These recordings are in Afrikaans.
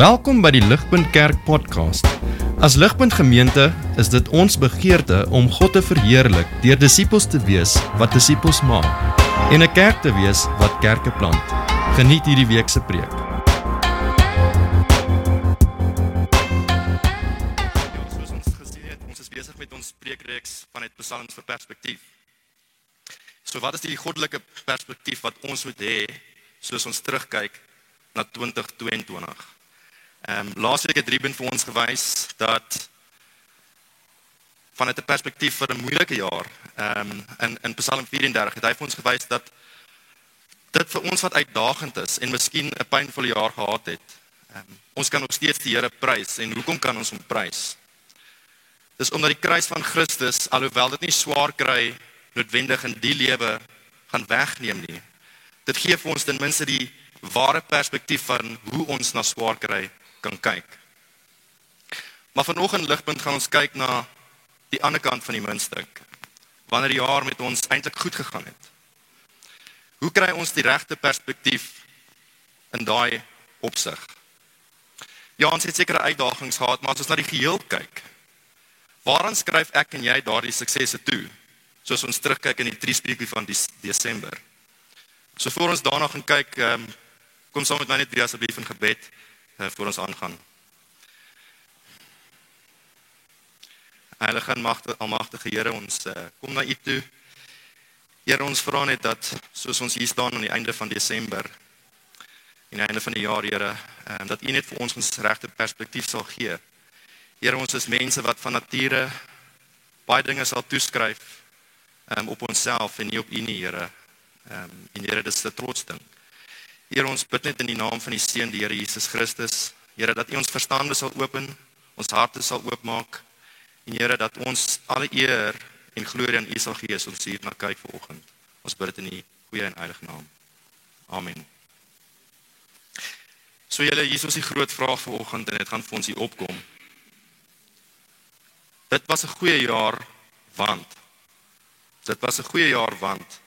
Welkom by die Ligpunt Kerk podcast. As Ligpunt Gemeente is dit ons begeerte om God te verheerlik deur disippels te wees wat disippels maak en 'n kerk te wees wat kerke plant. Geniet hierdie week se preek. Soos ons gesien het, ons is besig met ons preekreeks vanuit Psalms vir perspektief. So wat is die goddelike perspektief wat ons moet hê soos ons terugkyk na 2022? Ehm um, laasweek het Ruben vir ons gewys dat vanuit 'n perspektief vir 'n moeilike jaar, ehm um, in in Psalm 34 het hy vir ons gewys dat dit vir ons wat uitdagend is en miskien 'n pynvolle jaar gehad het. Ehm um, ons kan nog steeds die Here prys en hoekom kan ons hom prys? Dis omdat die kruis van Christus alhoewel dit nie swaar kry noodwendig in die lewe gaan wegneem nie. Dit gee vir ons ten minste die ware perspektief van hoe ons na swaar kry kan kyk. Maar vanoggend ligpunt gaan ons kyk na die ander kant van die muntstuk. Wanneer die jaar met ons eintlik goed gegaan het. Hoe kry ons die regte perspektief in daai opsig? Ja, ons het sekere uitdagings gehad, maar as ons na die geheel kyk, waaraan skryf ek en jy daardie suksesse toe? Soos ons terugkyk in die drie spreekie van die Desember. So voor ons daarna gaan kyk, um, kom saam met my net drie asseblief in gebed voor ons aangaan. Heilige en magtige almagtige Here, ons uh, kom na U toe. Here, ons vra net dat soos ons hier staan aan die einde van Desember en die einde van die jaar, Here, um, dat U net vir ons ons regte perspektief sal gee. Here, ons is mense wat van nature baie dinge sal toeskryf um, op onsself en nie op U nie, Here. Ehm um, en Here, dis 'n trots ding. Here ons bid net in die naam van die Seun die Here Jesus Christus. Here dat U ons verstande sal open, ons harte sal oopmaak. En Here dat ons alle eer en glorie aan U sal gee as ons hier na kyk vanoggend. Ons bid dit in U goeie en heilige naam. Amen. So julle hier is ons die groot vraag vanoggend en dit gaan vir ons hier opkom. Dit was 'n goeie jaar want dit was 'n goeie jaar want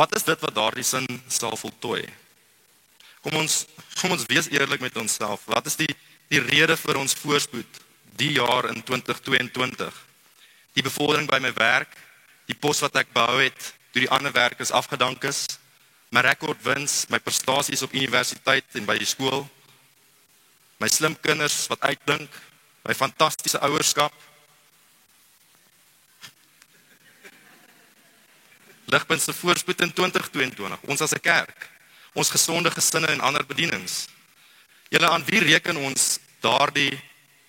Wat is dit wat daardie sin sal voltooi? Kom ons kom ons wees eerlik met onsself. Wat is die die rede vir ons voorspoed die jaar in 2022? Die bevordering by my werk, die pos wat ek behou het, toe die ander werkers afgedank is, my rekordwins, my prestasies op universiteit en by die skool, my slim kinders wat uitdink, my fantastiese ouerskap, Ligpunt se voorspoed in 2022. Ons as 'n kerk, ons gesonde gesinne en ander bedienings. Julle aan wie reken ons daardie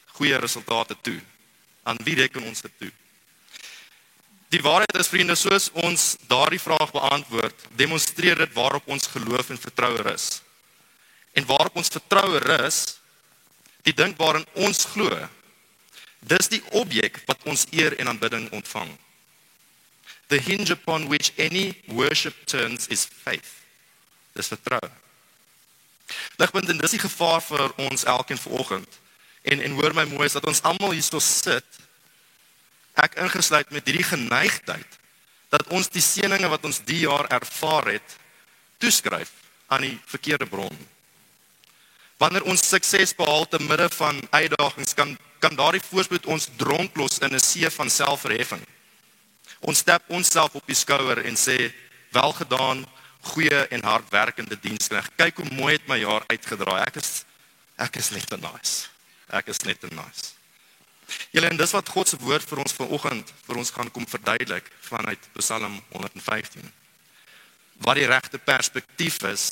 goeie resultate toe? Aan wie reken ons dit toe? Die waarheid is vriende, soos ons daardie vraag beantwoord, demonstreer dit waarop ons geloof en vertroue rus. En waarop ons vertroue rus, die ding waarin ons glo, dis die objek wat ons eer en aanbidding ontvang. The hinge upon which any worship turns is faith. Dis vertroue. Ligpunt en dis die gevaar vir ons elkeen vanoggend. En en hoor my mooi is dat ons almal hier sit ek ingesluit met hierdie geneigtheid dat ons die seëninge wat ons die jaar ervaar het toeskryf aan die verkeerde bron. Wanneer ons sukses behaal te midde van uitdagings kan kan daardie voorspoed ons dronklos in 'n see van selfverheffing. Ons stap onsself op die skouer en sê welgedaan, goeie en hardwerkende diensknegt. Kyk hoe mooi het my jaar uitgedraai. Ek is ek is net te nice. Ek is net te nice. Julle en dis wat God se woord vir ons vanoggend vir ons gaan kom verduidelik vanuit Psalm 115. Wat die regte perspektief is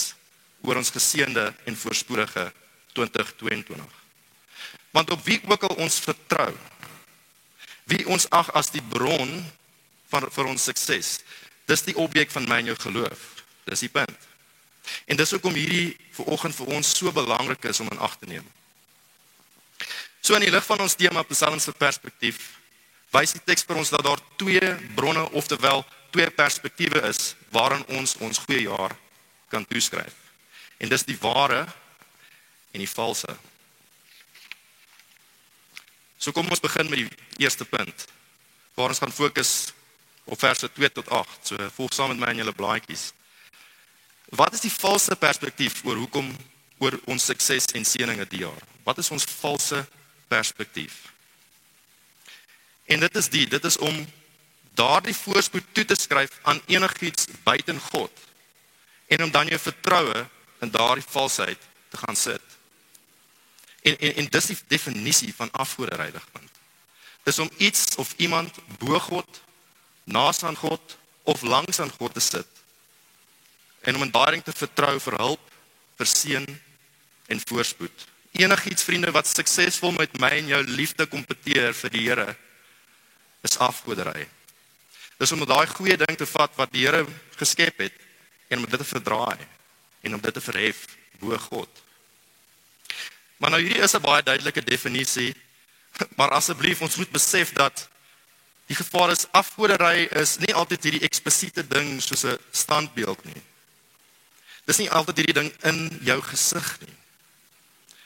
oor ons geseënde en voorspoedige 2022. Want op wie ook al ons vertrou, wie ons ag as die bron van vir ons sukses. Dis die objek van my en jou geloof. Dis die punt. En dis hoekom hierdie vir oggend vir ons so belangrik is om in ag te neem. So in die lig van ons tema Psalms se perspektief, wys die teks vir ons dat daar twee bronne ofterwel twee perspektiewe is waarin ons ons goeie jaar kan toeskryf. En dis die ware en die valse. So kom ons begin met die eerste punt. Waar ons gaan fokus op verse 2 tot 8. So volg saam met my in julle blaadjies. Wat is die valse perspektief oor hoekom oor ons sukses en seëninge die jaar? Wat is ons valse perspektief? En dit is die, dit is om daardie voorspoed toe te skryf aan enigiets buite God en om dan jou vertroue in daardie valsheid te gaan sit. En en en dis die definisie van afgoderheiligpunt. Dis om iets of iemand bo God, naas aan God of langs aan God te sit. En om in daai ding te vertrou vir hulp, vir seën en voorspoed. Enigiets vriende wat suksesvol met my en jou liefde kompeteer vir die Here is afgoderry. Dis om daai goeie ding te vat wat die Here geskep het en om dit te verdraai en om dit te verhef bo God. Maar nou hierdie is 'n baie duidelike definisie, maar asseblief ons moet besef dat die gevaar is afgoderry is nie altyd hierdie eksplisiete ding soos 'n standbeeld nie. Dis nie altyd hierdie ding in jou gesig nie.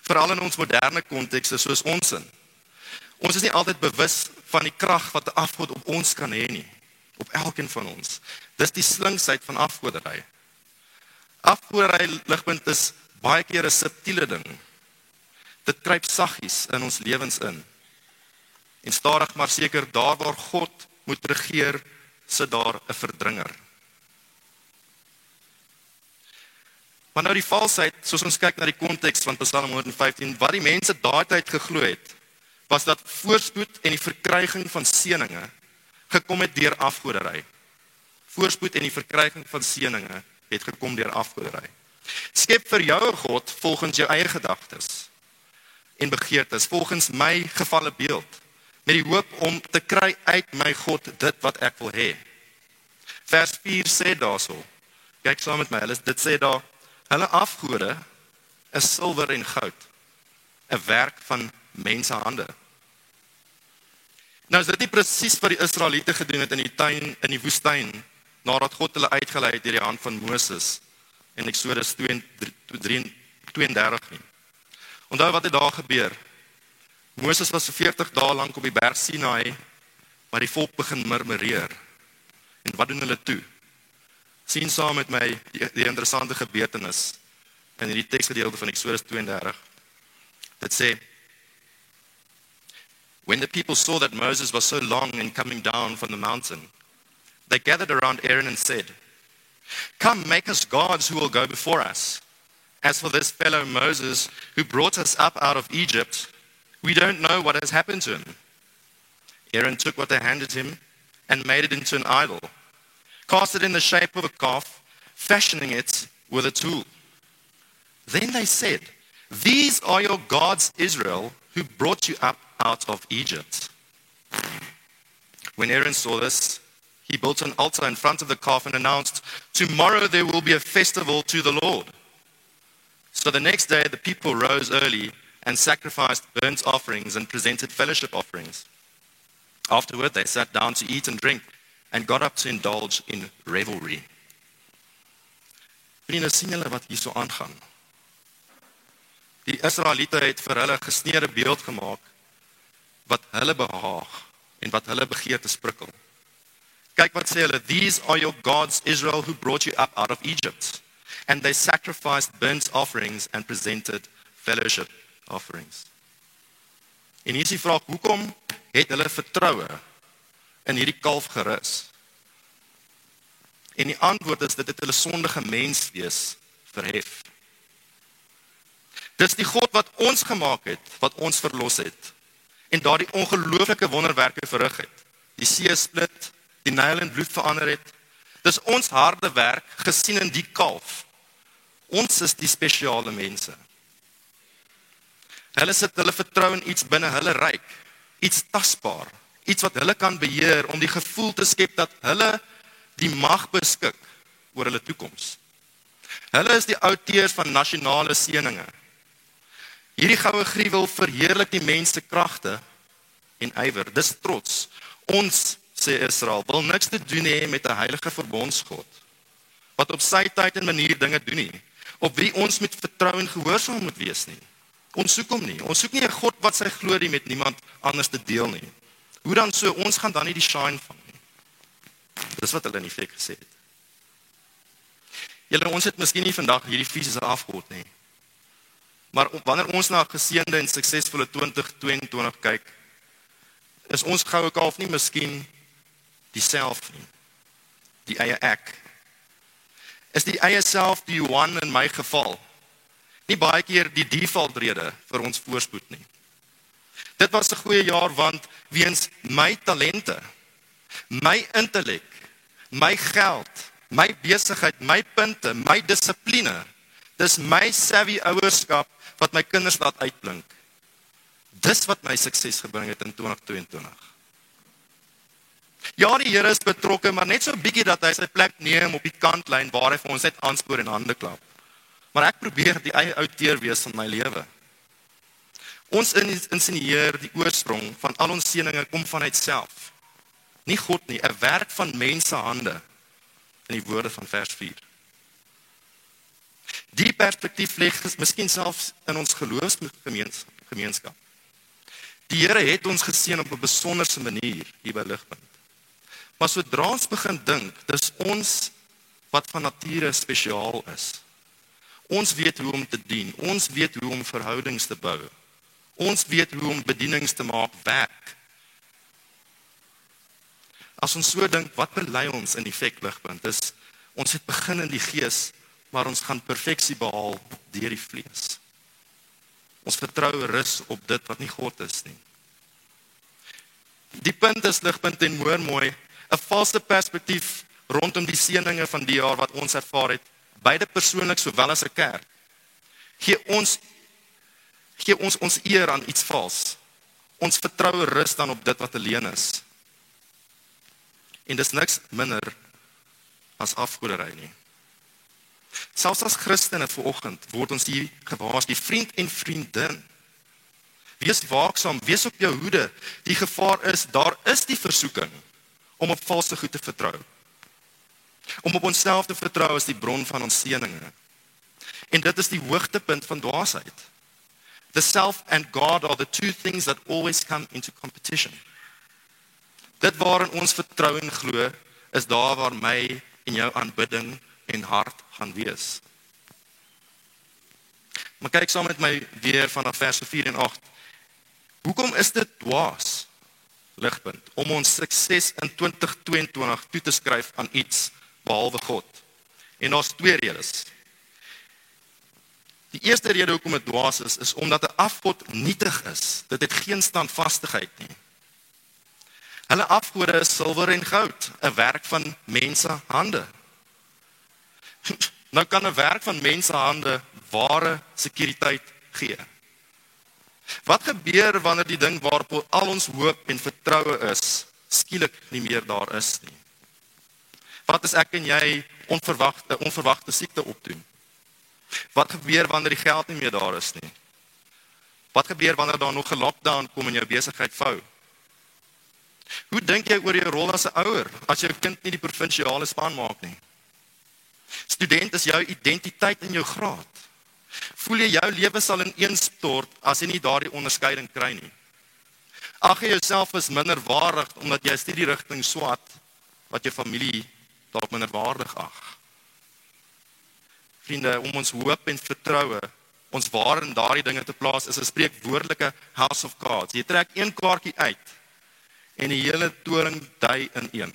Veral in ons moderne kontekste soos ons in. Ons is nie altyd bewus van die krag wat 'n afgod op ons kan hê nie, op elkeen van ons. Dis die slinksheid van afgoderry. Afgoderry ligpunt is baie keer 'n subtiele ding. Dit kruip saggies in ons lewens in. En stadig maar seker daar waar God moet regeer, sit daar 'n verdringer. Maar nou die valsheid, soos ons kyk na die konteks van Psalm 115, wat die mense daai tyd geglo het, was dat voorspoed en die verkryging van seëninge gekom het deur afgoderry. Voorspoed en die verkryging van seëninge het gekom deur afgoderry. Skep vir jou 'n God volgens jou eie gedagtes en begeertes, volgens my gevalle beeld, met die hoop om te kry uit my God dit wat ek wil hê. Vers 4 sê daarso. Kyk saam met my. Hulle dit sê daar hulle afgode is silwer en goud, 'n werk van mense hande. Nou is dit nie presies wat die Israeliete gedoen het in die tuin in die woestyn nadat God hulle uitgelei het deur die hand van Moses in Eksodus 32 nie. Onthou wat het daar gebeur? Moses was vir 40 dae lank op die berg Sinai, maar die volk begin murmureer. En wat doen hulle toe? sien saam met my die, die interessante gebeurtenis in hierdie teksgedeelte van Eksodus 32. Dit sê When the people saw that Moses was so long in coming down from the mountain, they gathered around Aaron and said, Come, make us gods who will go before us. As for this fellow Moses who brought us up out of Egypt, we don't know what has happened to him. Aaron took what they handed him and made it into an idol, cast it in the shape of a calf, fashioning it with a tool. Then they said, These are your gods, Israel, who brought you up out of Egypt. When Aaron saw this, he built an altar in front of the calf and announced, Tomorrow there will be a festival to the Lord. So the next day, the people rose early and sacrificed burnt offerings and presented fellowship offerings. Afterward, they sat down to eat and drink and got up to indulge in revelry. Vriende, sien julle wat hierso aangaan? Die Israeliete het vir hulle gesneede beeld gemaak wat hulle behaag en wat hulle begeer te sprikkel. Kyk wat sê hulle, these are your gods Israel who brought you up out of Egypt. And they sacrificed burnt offerings and presented fellowship offerings. En hier is die vraag, hoekom het hulle vertroue in hierdie kalf gerus? En die antwoord is dit het hulle sondige menswees verhef. Dis die God wat ons gemaak het, wat ons verlos het en daardie ongelooflike wonderwerke verrig het. Die see split, die Nyl in bloed verander het. Dis ons harde werk gesien in die kalf. Ons is die spesiale mense. Hulle sit hulle vertrou in iets binne hulle ryk, iets tasbaar, iets wat hulle kan beheer om die gevoel te skep dat hulle die mag beskik oor hulle toekoms. Hulle is die outeurs van nasionale seëninge. Hierdie goue gruwel verheerlik die mens se kragte en ywer. Dis trots. Ons sê Israel wil niks te doen hê met 'n heilige verbondsgod wat op sy tyd en manier dinge doen nie, op wie ons met vertrou en gehoorsaam moet wees nie. Ons soek hom nie. Ons soek nie 'n God wat sy glorie met niemand anders te deel nie. Hoe dan so ons gaan dan nie die shine van nie. Dis wat hulle in die fik gesê het. Julle ons het miskien nie vandag hierdie fisiese afgod nie. Maar wanneer ons na 'n geseënde en suksesvolle 2022 kyk, is ons goue kalf nie miskien dieself nie. Die eie ek. Is die eie self die Johan in my geval? Nie baie keer die default rede vir ons voorspoed nie. Dit was 'n goeie jaar want weens my talente, my intellek, my geld, my besigheid, my punte, my dissipline, dis my savvy ouerskap wat my kinders laat uitblink. Dis wat my sukses gebring het in 2022. Ja, die Here is betrokke, maar net so bietjie dat hy sy plek neem op die kantlyn waar hy vir ons net aanspoor en hande klap. Maar ek probeer die eie outeer wees van my lewe. Ons insinieer die oorsprong van al ons seëninge kom vanuit self. Nie God nie, 'n werk van mense hande in die woorde van vers 4. Die perspektief lê miskien selfs in ons geloofsgemeenskap. Die Here het ons geseën op 'n besonderse manier hier by Ligpunt. Maar sodra ons begin dink, dis ons wat van nature spesiaal is. Ons weet hoe om te dien. Ons weet hoe om verhoudings te bou. Ons weet hoe om bedienings te maak werk. As ons so dink, wat belei ons in die fekligpunt? Dis ons het begin in die gees, maar ons gaan perfeksie behaal deur die vlees. Ons vertrou rus op dit wat nie God is nie. Die punt is ligpunt en mooi mooi, 'n valse perspektief rondom die seëninge van die jaar wat ons ervaar het, beide persoonlik sowel as 'n kerk. Gee ons gee ons ons eer aan iets vals. Ons vertroue rus dan op dit wat alleen is. En dis niks minder as afgoderry nie. Selfs as Christene vanoggend word ons hier gewaarsku, vriend en vriendin. Wees waaksaam, wees op jou hoede. Die gevaar is, daar is die versoeking om op valse goed te vertrou. Om op onsself te vertrou as die bron van ons seëninge. En dit is die hoogtepunt van dwaasheid. The self and God are the two things that always come into competition. Dit waarin ons vertrou en glo, is daar waar my en jou aanbidding en hart gaan wees. Maar kyk saam met my weer vanaf vers 4 en 8. Hoekom is dit dwaas? Ligpunt om ons sukses in 2022 toe te skryf aan iets behalwe God. En daar's twee redes. Die eerste rede hoekom dit dwaas is, is omdat 'n afgod nietig is. Dit het geen standvastigheid nie. Hulle afgode is silwer en goud, 'n werk van mense hande. Nou kan 'n werk van mense hande ware sekuriteit gee. Wat gebeur wanneer die ding waarop al ons hoop en vertroue is, skielik nie meer daar is nie? Wat as ek en jy onverwagte onverwagte siekte opdoen? Wat gebeur wanneer die geld nie meer daar is nie? Wat gebeur wanneer daar nog 'n lockdown kom en jou besigheid vou? Hoe dink jy oor jou rol as 'n ouer as jou kind nie die provinsiale span maak nie? Student is jou identiteit in jou graad. Voel jy jou lewe sal ineenstort as jy nie daardie onderskeiding kry nie? Ag jy jouself is minder waardig omdat jy 'n studierigting swat wat jou familie dalk minder waardig ag? vriende om ons hoop en vertroue ons waar in daardie dinge te plaas is 'n spreekwoordelike house of cards. Jy trek een kaartjie uit en die hele toring dui in een.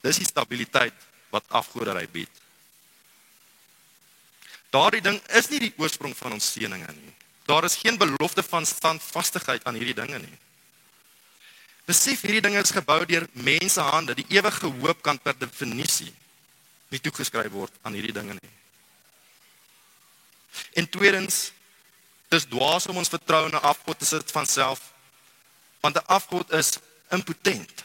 Dis die stabiliteit wat afgoderry bied. Daardie ding is nie die oorsprong van ons seëninge nie. Daar is geen belofte van standvastigheid aan hierdie dinge nie. Besef hierdie dinge is gebou deur mense hande. Die ewige hoop kan per definisie nie toegeskryf word aan hierdie dinge nie. En tweedens, dis dwaas om ons vertroue in 'n afgod te sit van self, want 'n afgod is impotent.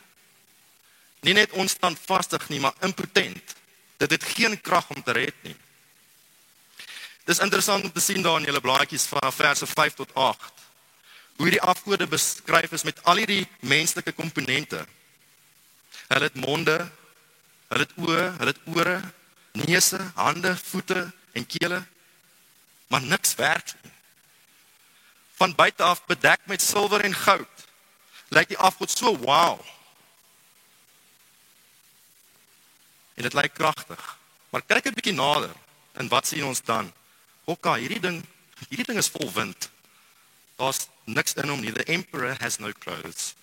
Nie net onstandvastig nie, maar impotent. Dit het geen krag om te red nie. Dis interessant om te sien daar in julle blaadjies van verse 5 tot 8 hoe hierdie afgode beskryf is met al hierdie menslike komponente. Hulle het monde, Hulle het oë, hulle het ore, neuse, hande, voete en kele. Maar niks werk nie. Van buite af bedek met silwer en goud. Lyk die afgod so wow. En dit lyk kragtig. Maar kyk 'n bietjie nader en wat sien ons dan? "Oké, hierdie ding, hierdie ding is vol wind. Daar's niks in hom nie. The emperor has no clothes."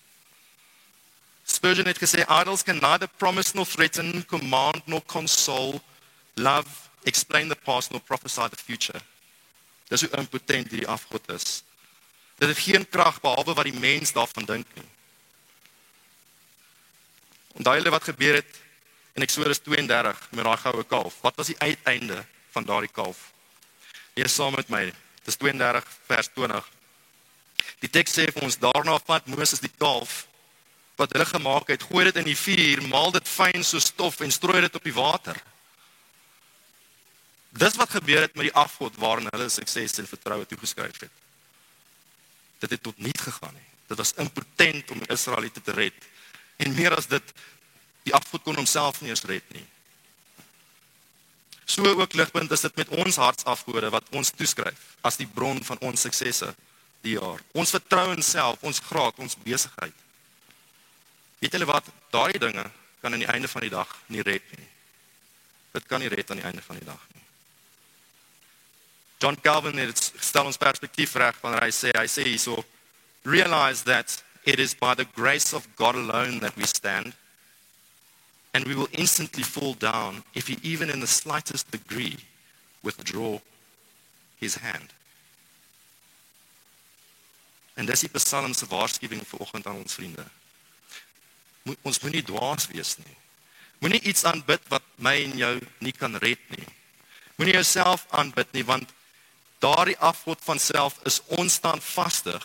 Spurgeon het gesê idols can neither promise nor threaten, command nor console, love, explain the past nor prophesy the future. Dis hoe impotent hierdie afgod is. Dit het geen krag behalwe wat die mens daarvan dink nie. Onthou julle wat gebeur het in Eksodus 32 met daai goue kalf? Wat was die uiteinde van daardie kalf? Lees saam met my. Dis 32 vers 20. Die teks sê vir ons daarna vat Moses die kalf wat hulle gemaak het, gooi dit in die vuur, maal dit fyn so stof en strooi dit op die water. Dis wat gebeur het met die afgod waarin hulle sukses en vertroue toegeskryf het. Dit het tot niet gegaan nie. Dit was impotent om Israeliete te red. En meer as dit, die afgod kon homself nie eens red nie. So ook ligpunt is dit met ons hartsafgode wat ons toeskryf as die bron van ons suksesse die jaar. Ons vertrou in self, ons graad, ons besigheid. Weet julle wat? Daardie dinge kan aan die einde van die dag nie red nie. Dit kan nie red aan die einde van die dag nie. John Calvin het stel ons perspektief reg wanneer hy sê hy sê hierso realize that it is by the grace of God alone that we stand and we will instantly fall down if he even in the slightest degree withdraw his hand. En dis die Psalm se waarskuwing vanoggend aan ons vriende. Moet ons moenie dwaas wees nie. Moenie iets aanbid wat my en jou nie kan red nie. Moenie jouself aanbid nie want daardie afgod van self is onstandvastig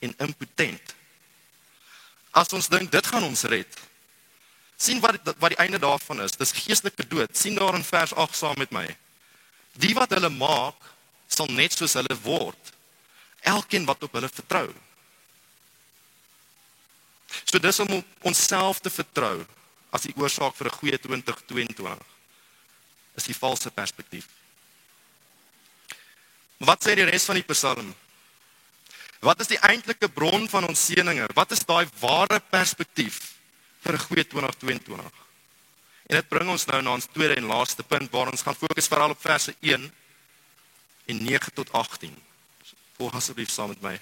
en impotent. As ons dink dit gaan ons red. sien wat wat die einde daarvan is. Dis geestelike dood. sien daar in vers 8 saam met my. Die wat hulle maak sal net soos hulle word. Elkeen wat op hulle vertrou. So dis om onsself te vertrou as die oorsaak vir 'n goeie 2022 is die valse perspektief. Wat sê die res van die Psalm? Wat is die eintlike bron van ons seëninge? Wat is daai ware perspektief vir 'n goeie 2022? En dit bring ons nou na ons tweede en laaste punt waar ons gaan fokus veral op verse 1 en 9 tot 18. Volg asseblief saam met my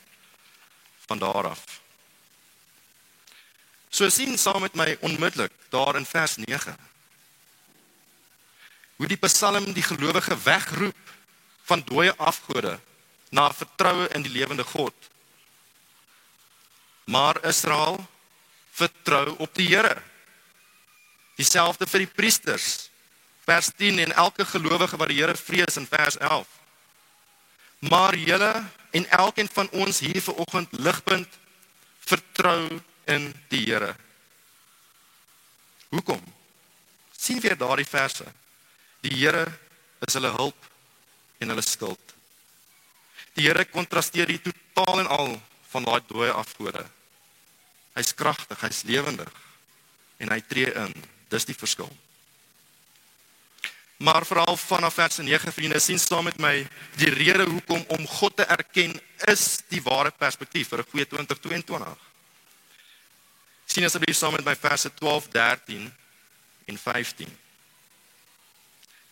van daar af. So sien saam met my onmiddellik daar in vers 9. Hoe die Psalm die gelowige wegroep van dooie afgode na vertroue in die lewende God. Maar Israel vertrou op die Here. Dieselfde vir die priesters. Vers 10 en elke gelowige wat die Here vrees in vers 11. Maar julle en elkeen van ons hier vanoggend ligpunt vertrou in die Here. Hoekom? sien weer daardie verse. Die Here is hulle hulp en hulle skuld. Die Here kontrasteer hier totaal en al van daai dooie afgode. Hy's kragtig, hy's lewendig en hy tree in. Dis die verskil. Maar veral vanaf vers 9 vriende sien saam met my die rede hoekom om God te erken is die ware perspektief vir 'n goeie 2022. Sien asseblief saam met my verse 12, 13 en 15.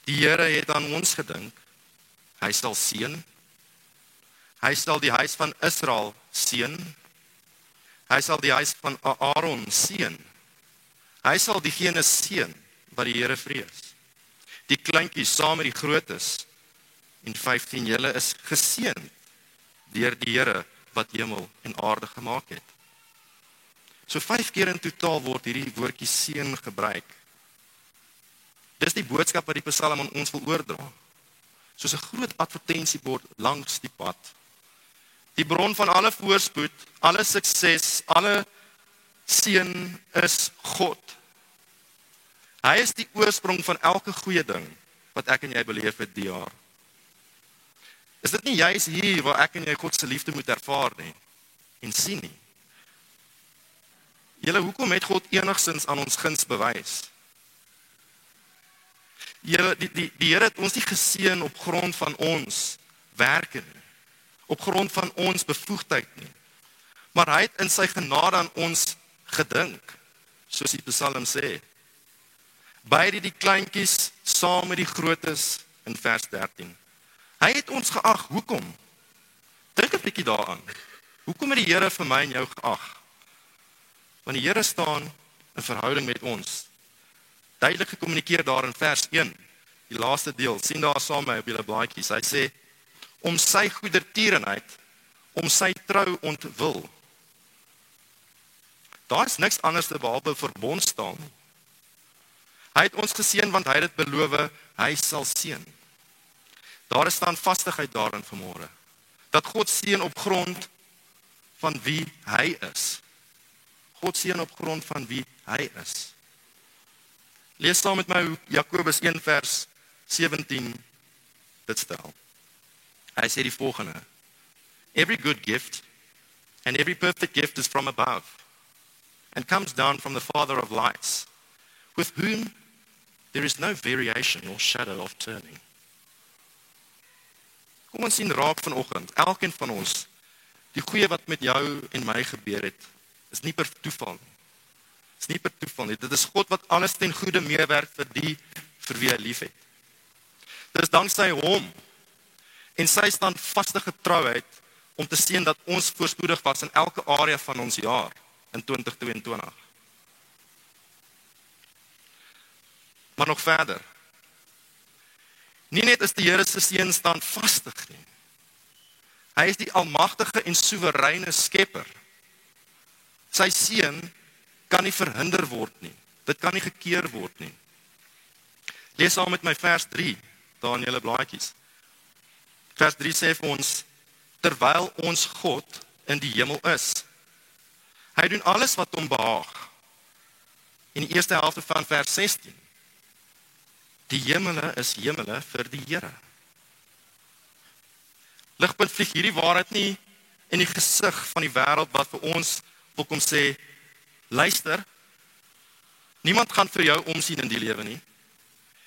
Die Here het aan ons gedink Hy sal seën. Hy sal die huis van Israel seën. Hy sal die huis van Aaron seën. Hy sal diegene seën wat die Here vrees. Die kleintjies saam met die grootes en 15 julle is geseën deur die Here wat hemel en aarde gemaak het. So 5 keer in totaal word hierdie woordjie seën gebruik. Dis die boodskap wat die Psalm aan ons wil oordra soos 'n groot advertensiebord langs die pad. Die bron van alle voorspoed, alle sukses, alle seën is God. Hy is die oorsprong van elke goeie ding wat ek en jy beleef het die jaar. Is dit nie juis hier waar ek en jy God se liefde moet ervaar nie en sien nie? Julle hoekom het God enigsins aan ons guns bewys? Here die die die Here het ons nie geseën op grond van ons werke nie. Op grond van ons bevoegdheid nie. Maar hy het in sy genade aan ons gedink, soos die Psalm sê. Beide die kleintjies saam met die grootes in vers 13. Hy het ons geag. Hoekom? Dink 'n bietjie daaraan. Hoekom het die Here vir my en jou geag? Want die Here staan in verhouding met ons. Duidelik gekommunikeer daar in vers 1, die laaste deel. sien daar saam met my op julle blaadjies. Hy sê om sy goedertierenheid, om sy trou ontwil. Daar is niks anders te behalwe verbondstaal nie. Hy het ons geseën want hy het dit beloof, hy sal seën. Daar is staan vastigheid daarin vanmôre. Dat God seën op grond van wie hy is. God seën op grond van wie hy is. Lees saam met my Jakobus 1 vers 17 dit stel. Hy sê die volgende: Every good gift and every perfect gift is from above and comes down from the Father of lights, with whom there is no variation or shadow of turning. Kom ons sien raak vanoggend, elkeen van ons, die goeie wat met jou en my gebeur het, is nie per toeval nie. Dis nie per toeval nie. Dit is God wat alles ten goeie meewerk vir die vir wie hy liefhet. Dit is danksy hom en sy standvaste getrouheid om te sien dat ons voorspoedig was in elke area van ons jaar in 2022. Maar nog verder. Nie net is die Here se seën standvastig nie. Hy is die almagtige en soewereine skepper. Sy seën kan nie verhinder word nie. Dit kan nie gekeer word nie. Lees saam met my vers 3 daar in julle blaadjies. Vers 3 sê vir ons terwyl ons God in die hemel is. Hy doen alles wat hom behaag. In die eerste helfte van vers 16 Die hemele is hemele vir die Here. Ligpunt vlieg hierdie waarheid nie in die gesig van die wêreld wat vir ons wil kom sê luister niemand gaan vir jou omsien in die lewe nie.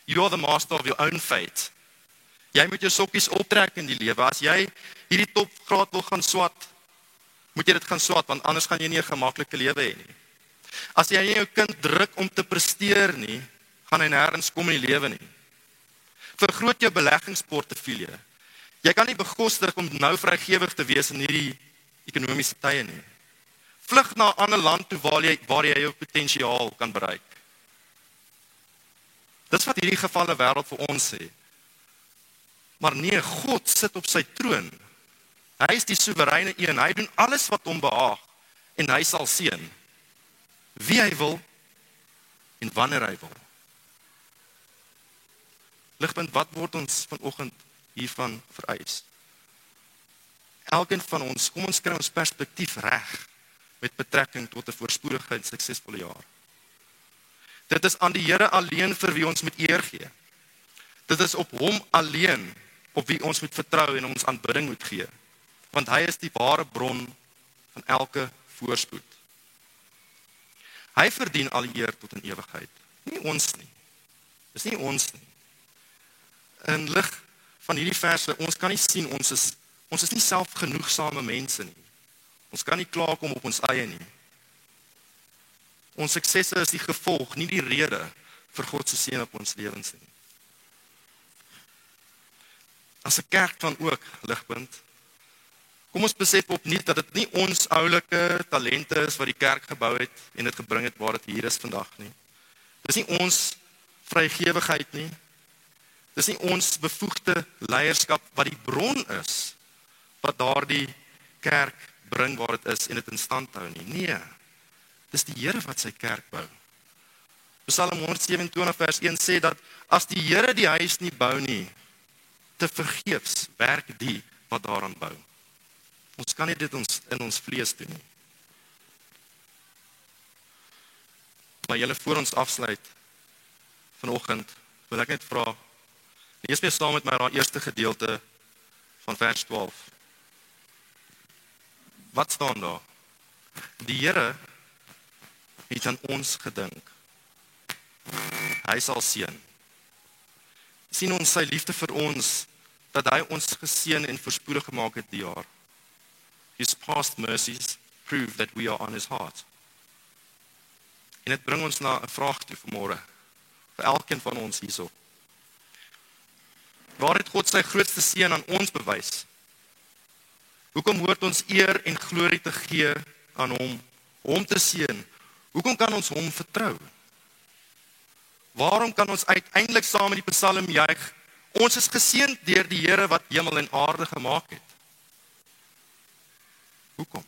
You are the master of your own fate. Jy moet jou sokkies optrek in die lewe. As jy hierdie topgraad wil gaan swat, moet jy dit gaan swat want anders gaan jy nie 'n gemaklike lewe hê nie. As jy jou kind druk om te presteer nie, gaan hy nêrens kom in die lewe nie. Vergroot jou beleggingsportefeulje. Jy kan nie bekostig om nou vrygewig te wees in hierdie ekonomiese tye nie. Vlug na 'n ander land toe waar jy waar jy jou potensiaal kan bereik. Dis wat hierdie gevalle wêreld vir ons sê. Maar nee, God sit op sy troon. Hy is die soewereine een. Hy doen alles wat hom behaag en hy sal seën wie hy wil en wanneer hy wil. Ligpunt, wat word ons vanoggend hiervan vereis? Elkeen van ons, kom ons kry ons perspektief reg met betrekking tot 'n voorspoedige en suksesvolle jaar. Dit is aan die Here alleen vir wie ons moet eer gee. Dit is op hom alleen op wie ons moet vertrou en ons aanbidding moet gee. Want hy is die ware bron van elke voorspoed. Hy verdien al eer tot in ewigheid, nie ons nie. Dis nie ons nie in lig van hierdie verse, ons kan nie sien ons is ons is nie selfgenoegsame mense nie. Ons kan nie klaarkom op ons eie nie. Ons suksesse is die gevolg, nie die rede vir God se seën op ons lewens nie. As 'n kerk van ook ligpunt. Kom ons besef opnuut dat dit nie ons oulike talente is wat die kerk gebou het en dit gebring het waar dit hier is vandag nie. Dis nie ons vrygewigheid nie. Dis nie ons bevoegde leierskap wat die bron is wat daardie kerk bring waar dit is en dit in stand hou nie. Nee. Dis die Here wat sy kerk bou. Psalm 127 vers 1 sê dat as die Here die huis nie bou nie, te vergeefs werk die wat daaraan bou. Ons kan nie dit ons in ons vlees doen nie. Maar julle voor ons afsluit vanoggend wil ek net vra Lees weer saam met my daai eerste gedeelte van vers 12. Wat staan daar? Die Here het aan ons gedink. Hy sal seën. sien ons sy liefde vir ons dat hy ons geseën en voorspoedig gemaak het die jaar. His past mercies prove that we are on his heart. En dit bring ons na 'n vraag toe vanmôre vir elkeen van ons hierso. Waar het God sy grootste seën aan ons bewys? Hoekom hoort ons eer en glorie te gee aan hom, hom te seën? Hoekom kan ons hom vertrou? Waarom kan ons uiteindelik saam met die Psalm juig? Ons is geseën deur die Here wat hemel en aarde gemaak het. Hoekom?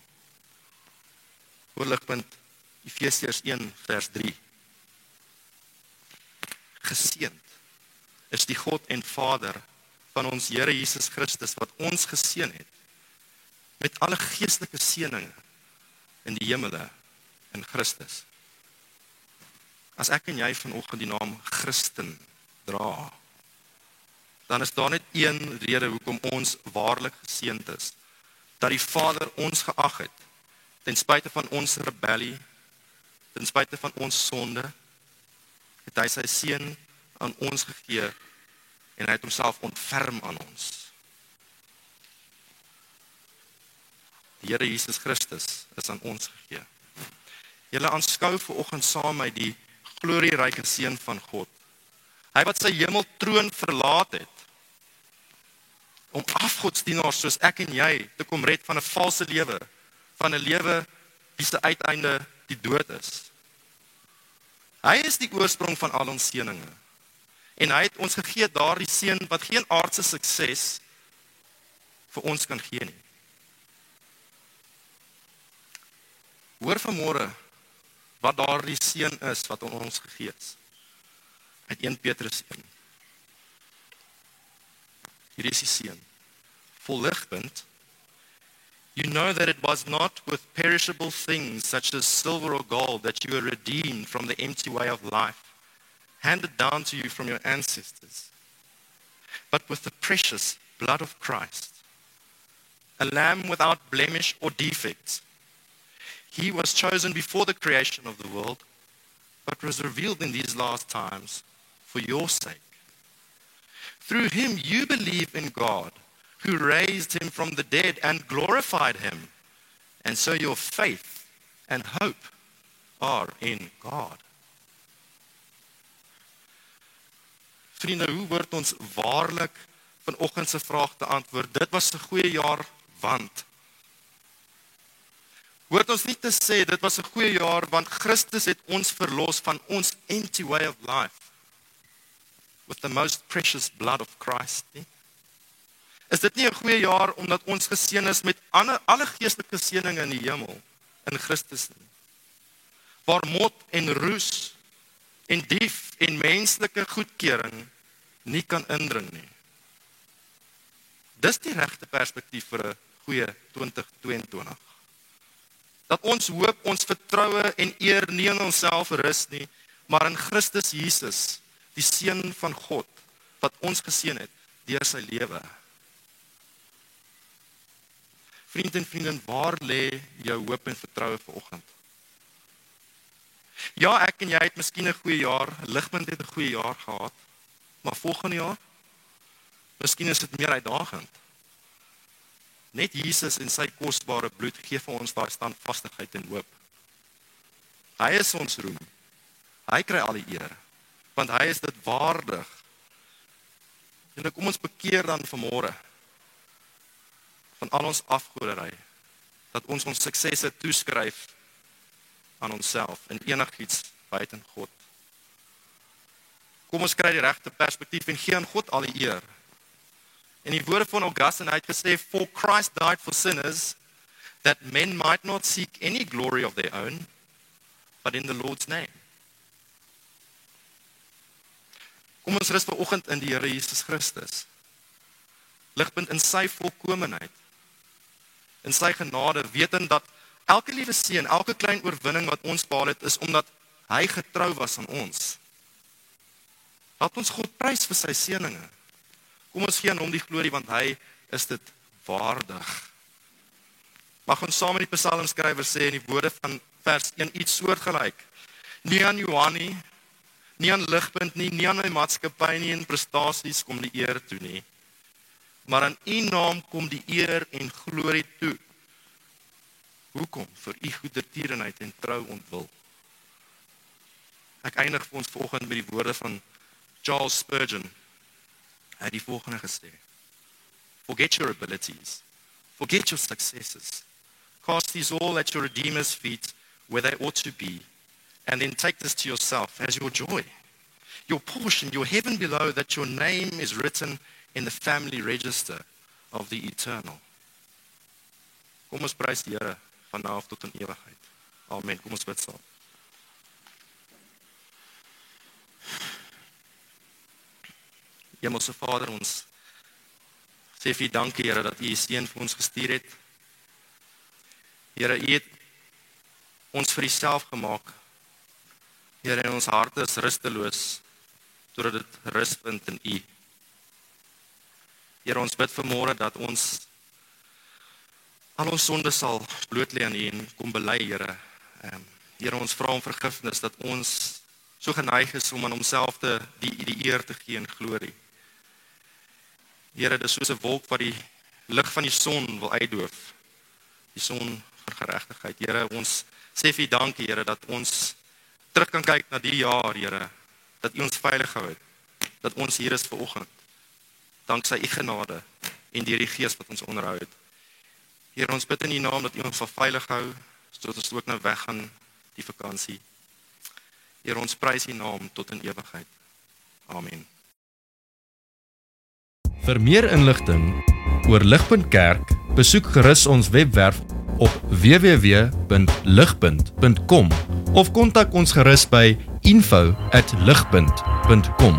Oorligpunt Efesiërs 1 vers 3. Geseënd is die God en Vader van ons Here Jesus Christus wat ons geseën het met alle geestelike seënings in die hemele in Christus. As ek en jy vanoggend die naam Christen dra, dan is daar net een rede hoekom ons waarlik geseënd is. Dat die Vader ons geag het ten spyte van ons rebellie, ten spyte van ons sonde, het hy sy seun aan ons gegee en hy het homself ontferm aan ons. Die Here Jesus Christus is aan ons gegee. Julle aanskou ver oggend saam met die glorieryke seun van God. Hy wat sy hemeltroon verlaat het om afgodsdienaars soos ek en jy te kom red van 'n valse lewe, van 'n lewe wie se uiteinde die dood is. Hy is die oorsprong van al ons seënings. En hy het ons gegee daardie seën wat geen aardse sukses vir ons kan gee nie. Hoor vanmôre wat daardie seën is wat ons gegee is. Uit 1 Petrus 1. Hier is die seën. Volligpunt You know that it was not with perishable things such as silver or gold that you were redeemed from the empty way of life handed down to you from your ancestors, but with the precious blood of Christ, a lamb without blemish or defect. He was chosen before the creation of the world, but was revealed in these last times for your sake. Through him you believe in God, who raised him from the dead and glorified him. And so your faith and hope are in God. Vriende, hoe word ons waarlik vanoggend se vraag te antwoord? Dit was 'n goeie jaar want Hoort ons nie te sê dit was 'n goeie jaar want Christus het ons verlos van ons empty way of life with the most precious blood of Christ nie? Is dit nie 'n goeie jaar omdat ons geseën is met alle alle geestelike seënings in die hemel in Christus nie? Waar mot en roes en dief en menslike goedkeuring nie kan indring nie. Dis die regte perspektief vir 'n goeie 2022. Dat ons hoop, ons vertroue en eer nie in onsself rus nie, maar in Christus Jesus, die seun van God wat ons geseën het deur sy lewe. Vriende en vriendin, waar lê jou hoop en vertroue vanoggend? Ja, ek en jy het miskien 'n goeie jaar, ligpunt het 'n goeie jaar gehad. Maar volgende jaar Miskien is dit meer uitdagend. Net Jesus en sy kosbare bloed gee vir ons daai standvastigheid en hoop. Hy is ons roem. Hy kry al die eer want hy is dit waardig. En kom ons bekeer dan vanmôre van al ons afgoderry dat ons ons suksesse toeskryf aan onsself en enigiets buite God. Kom ons kry die regte perspektief en gee aan God al die eer. En die woorde van Augustine het gesê for Christ died for sinners that men might not seek any glory of their own but in the Lord's name. Kom ons rus vanoggend in die Here Jesus Christus. Ligpunt in sy volkomeenheid. In sy genade, wetend dat elke liewe seën, elke klein oorwinning wat ons behaal het, is omdat hy getrou was aan ons. Laat ons God prys vir sy seënings. Kom ons gee aan hom die glorie want hy is dit waardig. Mag ons saam met die psalmskrywer sê in die woorde van vers 1 iets soortgelyk. Nie aan Johanie, nie aan ligpunt nie, nie aan my maatskappy nie en prestasies kom die eer toe nie. Maar aan U naam kom die eer en glorie toe. Hoekom? Vir U goedertierenheid en trou ontwil. Ek eindig vir ons volgende met die woorde van Charles Spurgeon. Hy het die volgende gesê: Forget your abilities. Forget your successes. Cast these all at your Redeemer's feet where they ought to be, and then take this to yourself as your joy, your portion, your heaven below, that your name is written in the family register of the eternal. Kom ons prys die Here van nou af tot in ewigheid. Amen. Kom ons bid saam. Hemelse Vader, ons sê vir U dankie Here dat U U seun vir ons gestuur het. Here, U het ons vir Uself gemaak. Here, ons harte is rusteloos totdat dit rus vind in U. Here, ons bid vanmôre dat ons al ons sondes sal bloot lê aan U en kom bely, Here. Ehm um, Here, ons vra om vergifnis dat ons so geneig is om aan homself te die die eer te gee en glorie. Here, dis soos 'n wolk wat die lig van die son wil uitdoof. Die son van geregtigheid. Here, ons sê vir U dankie, Here, dat ons terug kan kyk na die jaar, Here, dat U ons veilig gehou het. Dat ons hier is vanoggend. Danksy U genade en deur die Gees wat ons onderhou het. Here, ons bid in U naam dat U ons veilig hou sodat ons ook nou weggaan die vakansie. Here, ons prys U naam tot in ewigheid. Amen. Vir meer inligting oor Ligpunt Kerk, besoek gerus ons webwerf op www.ligpunt.com of kontak ons gerus by info@ligpunt.com